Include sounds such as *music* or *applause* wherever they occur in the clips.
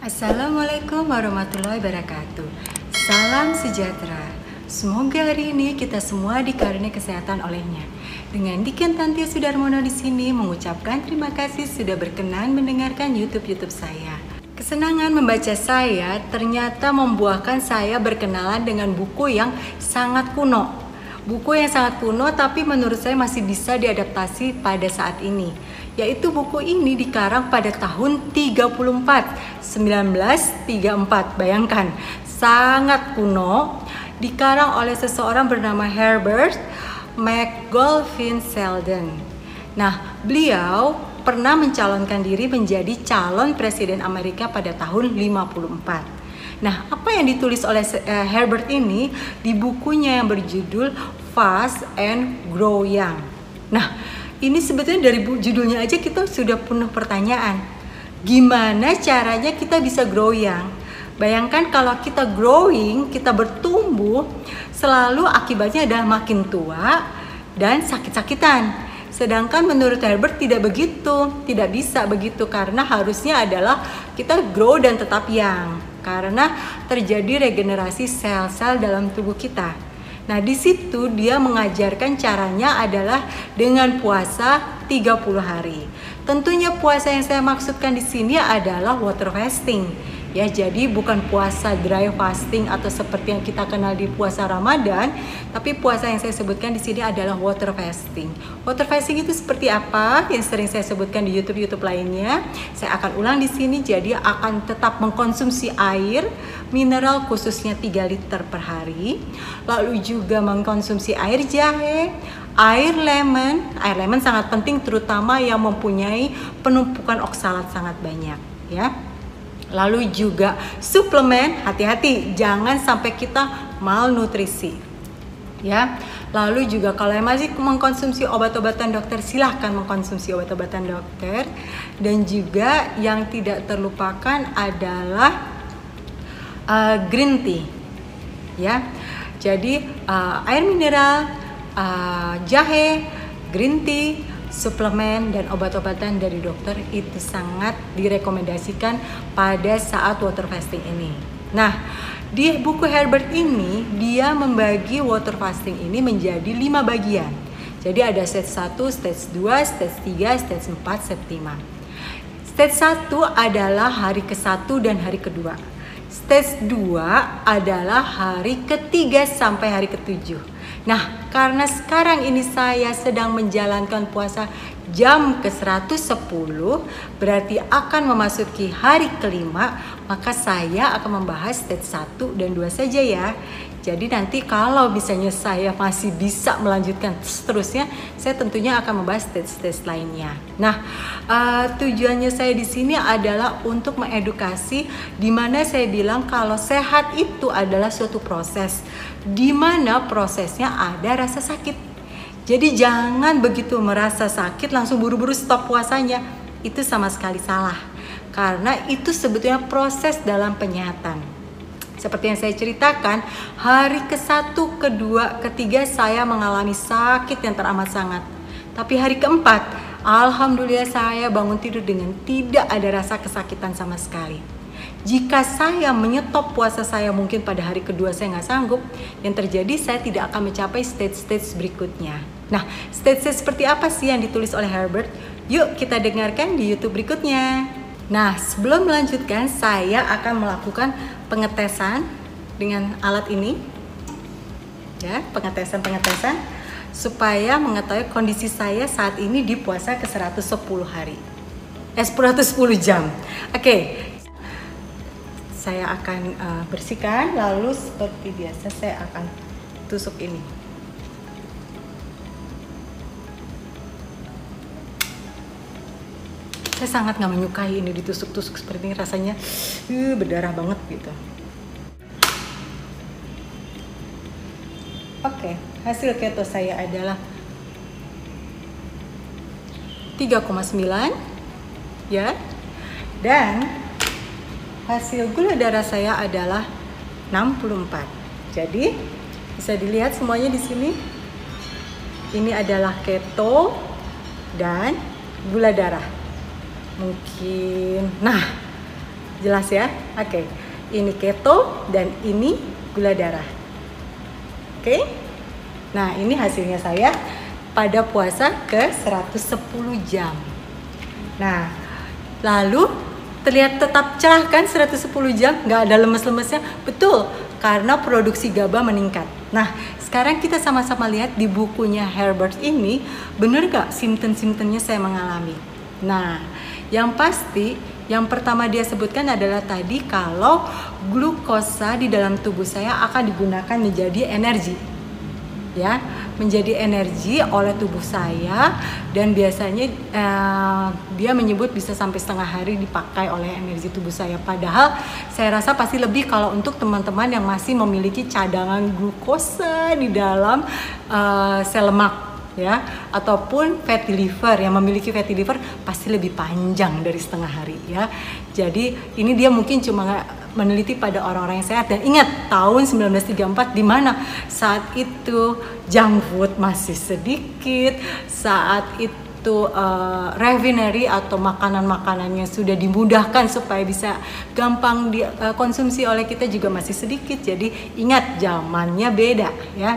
Assalamualaikum warahmatullahi wabarakatuh. Salam sejahtera. Semoga hari ini kita semua dikaruniai kesehatan olehnya. Dengan Diken Tantia Sudarmono di sini mengucapkan terima kasih sudah berkenan mendengarkan YouTube-YouTube saya. Kesenangan membaca saya ternyata membuahkan saya berkenalan dengan buku yang sangat kuno. Buku yang sangat kuno tapi menurut saya masih bisa diadaptasi pada saat ini yaitu buku ini dikarang pada tahun 34 1934 bayangkan sangat kuno. Dikarang oleh seseorang bernama Herbert McGolfin Selden nah beliau pernah mencalonkan diri menjadi calon presiden Amerika pada tahun 54 Nah, apa yang ditulis oleh uh, Herbert ini di bukunya yang berjudul Fast and Grow Young. Nah, ini sebetulnya dari judulnya aja kita sudah penuh pertanyaan. Gimana caranya kita bisa growing? Bayangkan kalau kita growing, kita bertumbuh, selalu akibatnya adalah makin tua dan sakit-sakitan. Sedangkan menurut Herbert tidak begitu, tidak bisa begitu karena harusnya adalah kita grow dan tetap young. Karena terjadi regenerasi sel-sel dalam tubuh kita. Nah, di situ dia mengajarkan caranya adalah dengan puasa 30 hari. Tentunya puasa yang saya maksudkan di sini adalah water fasting ya jadi bukan puasa dry fasting atau seperti yang kita kenal di puasa Ramadan tapi puasa yang saya sebutkan di sini adalah water fasting. Water fasting itu seperti apa? Yang sering saya sebutkan di YouTube YouTube lainnya. Saya akan ulang di sini jadi akan tetap mengkonsumsi air mineral khususnya 3 liter per hari. Lalu juga mengkonsumsi air jahe air lemon. Air lemon sangat penting terutama yang mempunyai penumpukan oksalat sangat banyak ya Lalu juga suplemen, hati-hati jangan sampai kita malnutrisi. Ya. Lalu juga kalau yang masih mengkonsumsi obat-obatan dokter silahkan mengkonsumsi obat-obatan dokter dan juga yang tidak terlupakan adalah uh, green tea. Ya. Jadi uh, air mineral, uh, jahe, green tea suplemen dan obat-obatan dari dokter itu sangat direkomendasikan pada saat water fasting ini. Nah, di buku Herbert ini dia membagi water fasting ini menjadi lima bagian. Jadi ada stage 1, stage 2, stage 3, stage 4, stage 5. Stage 1 adalah hari ke-1 dan hari kedua. Stage 2 adalah hari ketiga sampai hari ketujuh. Nah, karena sekarang ini saya sedang menjalankan puasa jam ke-110 berarti akan memasuki hari kelima maka saya akan membahas stage 1 dan 2 saja ya jadi nanti kalau misalnya saya masih bisa melanjutkan seterusnya, saya tentunya akan membahas stage-stage lainnya. Nah, uh, tujuannya saya di sini adalah untuk mengedukasi di mana saya bilang kalau sehat itu adalah suatu proses di mana prosesnya ada rasa sakit. Jadi jangan begitu merasa sakit langsung buru-buru stop puasanya. Itu sama sekali salah. Karena itu sebetulnya proses dalam penyehatan. Seperti yang saya ceritakan, hari ke-1, kedua, ketiga saya mengalami sakit yang teramat sangat. Tapi hari keempat, alhamdulillah saya bangun tidur dengan tidak ada rasa kesakitan sama sekali. Jika saya menyetop puasa saya mungkin pada hari kedua saya nggak sanggup, yang terjadi saya tidak akan mencapai stage-stage berikutnya. Nah, stage-stage seperti apa sih yang ditulis oleh Herbert? Yuk kita dengarkan di YouTube berikutnya. Nah, sebelum melanjutkan, saya akan melakukan pengetesan dengan alat ini. Ya pengetesan-pengetesan supaya mengetahui kondisi saya saat ini di puasa ke 110 hari. Eh 110 jam. Oke. Okay. saya akan uh, bersihkan lalu seperti biasa saya akan tusuk ini saya sangat nggak menyukai ini ditusuk-tusuk seperti ini rasanya uh, berdarah banget gitu. Oke okay, hasil keto saya adalah 3,9 ya. Dan hasil gula darah saya adalah 64 jadi bisa dilihat semuanya di sini. Ini adalah keto dan gula darah mungkin nah Jelas ya? Oke. Ini keto dan ini gula darah. Oke? Nah, ini hasilnya saya pada puasa ke 110 jam. Nah, lalu terlihat tetap cerah kan 110 jam nggak ada lemes-lemesnya betul karena produksi GABA meningkat nah sekarang kita sama-sama lihat di bukunya Herbert ini bener gak simptom-simptomnya saya mengalami nah yang pasti yang pertama dia sebutkan adalah tadi kalau glukosa di dalam tubuh saya akan digunakan menjadi energi ya. Menjadi energi oleh tubuh saya dan biasanya uh, dia menyebut bisa sampai setengah hari dipakai oleh energi tubuh saya. Padahal saya rasa pasti lebih kalau untuk teman-teman yang masih memiliki cadangan glukosa di dalam uh, sel lemak ya ataupun fatty liver yang memiliki fatty liver pasti lebih panjang dari setengah hari ya jadi ini dia mungkin cuma meneliti pada orang-orang yang sehat dan ingat tahun 1934 di mana saat itu junk food masih sedikit, saat itu uh, refinery atau makanan-makanannya sudah dimudahkan supaya bisa gampang dikonsumsi uh, oleh kita juga masih sedikit. Jadi ingat zamannya beda ya.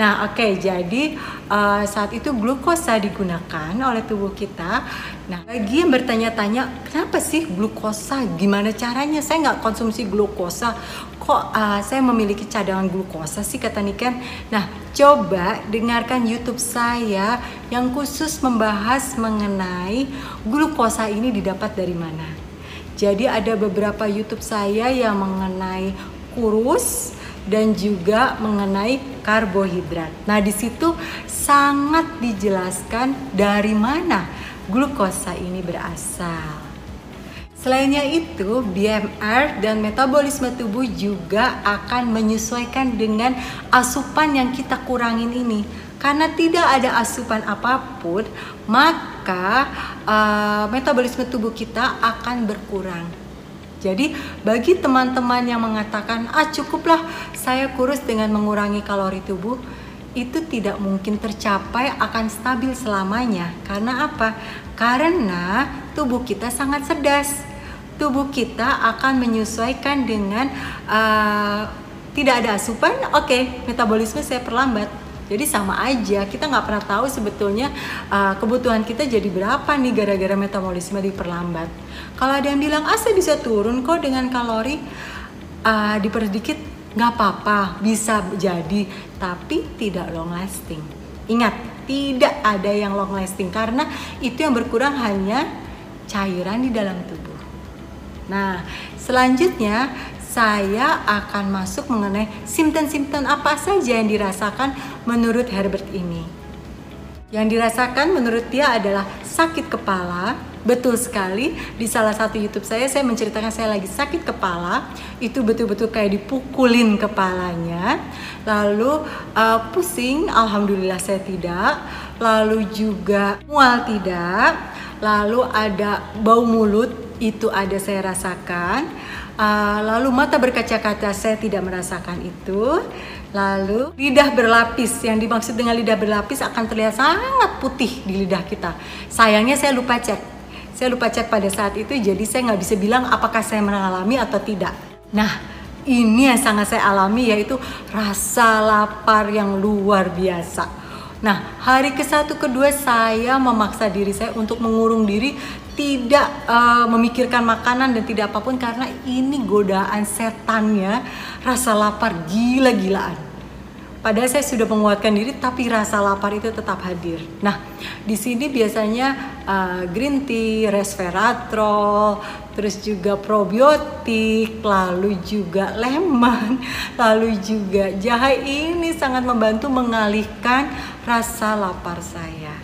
Nah, oke, okay, jadi uh, saat itu glukosa digunakan oleh tubuh kita. Nah, bagi yang bertanya-tanya, kenapa sih glukosa? Gimana caranya? Saya nggak konsumsi glukosa. Kok uh, saya memiliki cadangan glukosa sih kata Niken? Nah, coba dengarkan YouTube saya yang khusus membahas mengenai glukosa ini didapat dari mana. Jadi ada beberapa YouTube saya yang mengenai kurus, dan juga mengenai karbohidrat. Nah, di situ sangat dijelaskan dari mana glukosa ini berasal. Selainnya itu, BMR dan metabolisme tubuh juga akan menyesuaikan dengan asupan yang kita kurangin ini. Karena tidak ada asupan apa pun, maka uh, metabolisme tubuh kita akan berkurang. Jadi bagi teman-teman yang mengatakan ah cukuplah saya kurus dengan mengurangi kalori tubuh itu tidak mungkin tercapai akan stabil selamanya. Karena apa? Karena tubuh kita sangat cerdas. Tubuh kita akan menyesuaikan dengan uh, tidak ada asupan, oke, okay, metabolisme saya perlambat jadi sama aja, kita nggak pernah tahu sebetulnya uh, kebutuhan kita jadi berapa nih gara-gara metabolisme diperlambat. Kalau ada yang bilang, ah bisa turun kok dengan kalori uh, dikit nggak apa-apa, bisa jadi, tapi tidak long lasting. Ingat, tidak ada yang long lasting karena itu yang berkurang hanya cairan di dalam tubuh. Nah, selanjutnya saya akan masuk mengenai simptom-simptom apa saja yang dirasakan menurut Herbert ini. Yang dirasakan menurut dia adalah sakit kepala. Betul sekali, di salah satu YouTube saya saya menceritakan saya lagi sakit kepala, itu betul-betul kayak dipukulin kepalanya. Lalu uh, pusing, alhamdulillah saya tidak. Lalu juga mual tidak. Lalu ada bau mulut, itu ada saya rasakan Uh, lalu mata berkaca-kaca saya tidak merasakan itu. Lalu lidah berlapis, yang dimaksud dengan lidah berlapis akan terlihat sangat putih di lidah kita. Sayangnya saya lupa cek. Saya lupa cek pada saat itu, jadi saya nggak bisa bilang apakah saya mengalami atau tidak. Nah, ini yang sangat saya alami yaitu rasa lapar yang luar biasa. Nah, hari ke satu kedua saya memaksa diri saya untuk mengurung diri tidak uh, memikirkan makanan dan tidak apa pun karena ini godaan setannya rasa lapar gila-gilaan. Padahal saya sudah menguatkan diri, tapi rasa lapar itu tetap hadir. Nah, di sini biasanya uh, green tea, resveratrol, terus juga probiotik, lalu juga lemon, *laughs* lalu juga jahe ini sangat membantu mengalihkan rasa lapar saya.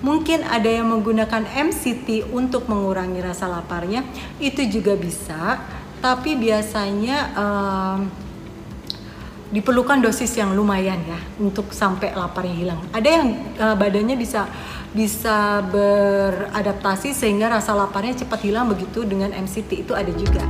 Mungkin ada yang menggunakan MCT untuk mengurangi rasa laparnya, itu juga bisa. Tapi biasanya um, diperlukan dosis yang lumayan ya untuk sampai laparnya hilang. Ada yang uh, badannya bisa bisa beradaptasi sehingga rasa laparnya cepat hilang begitu dengan MCT itu ada juga.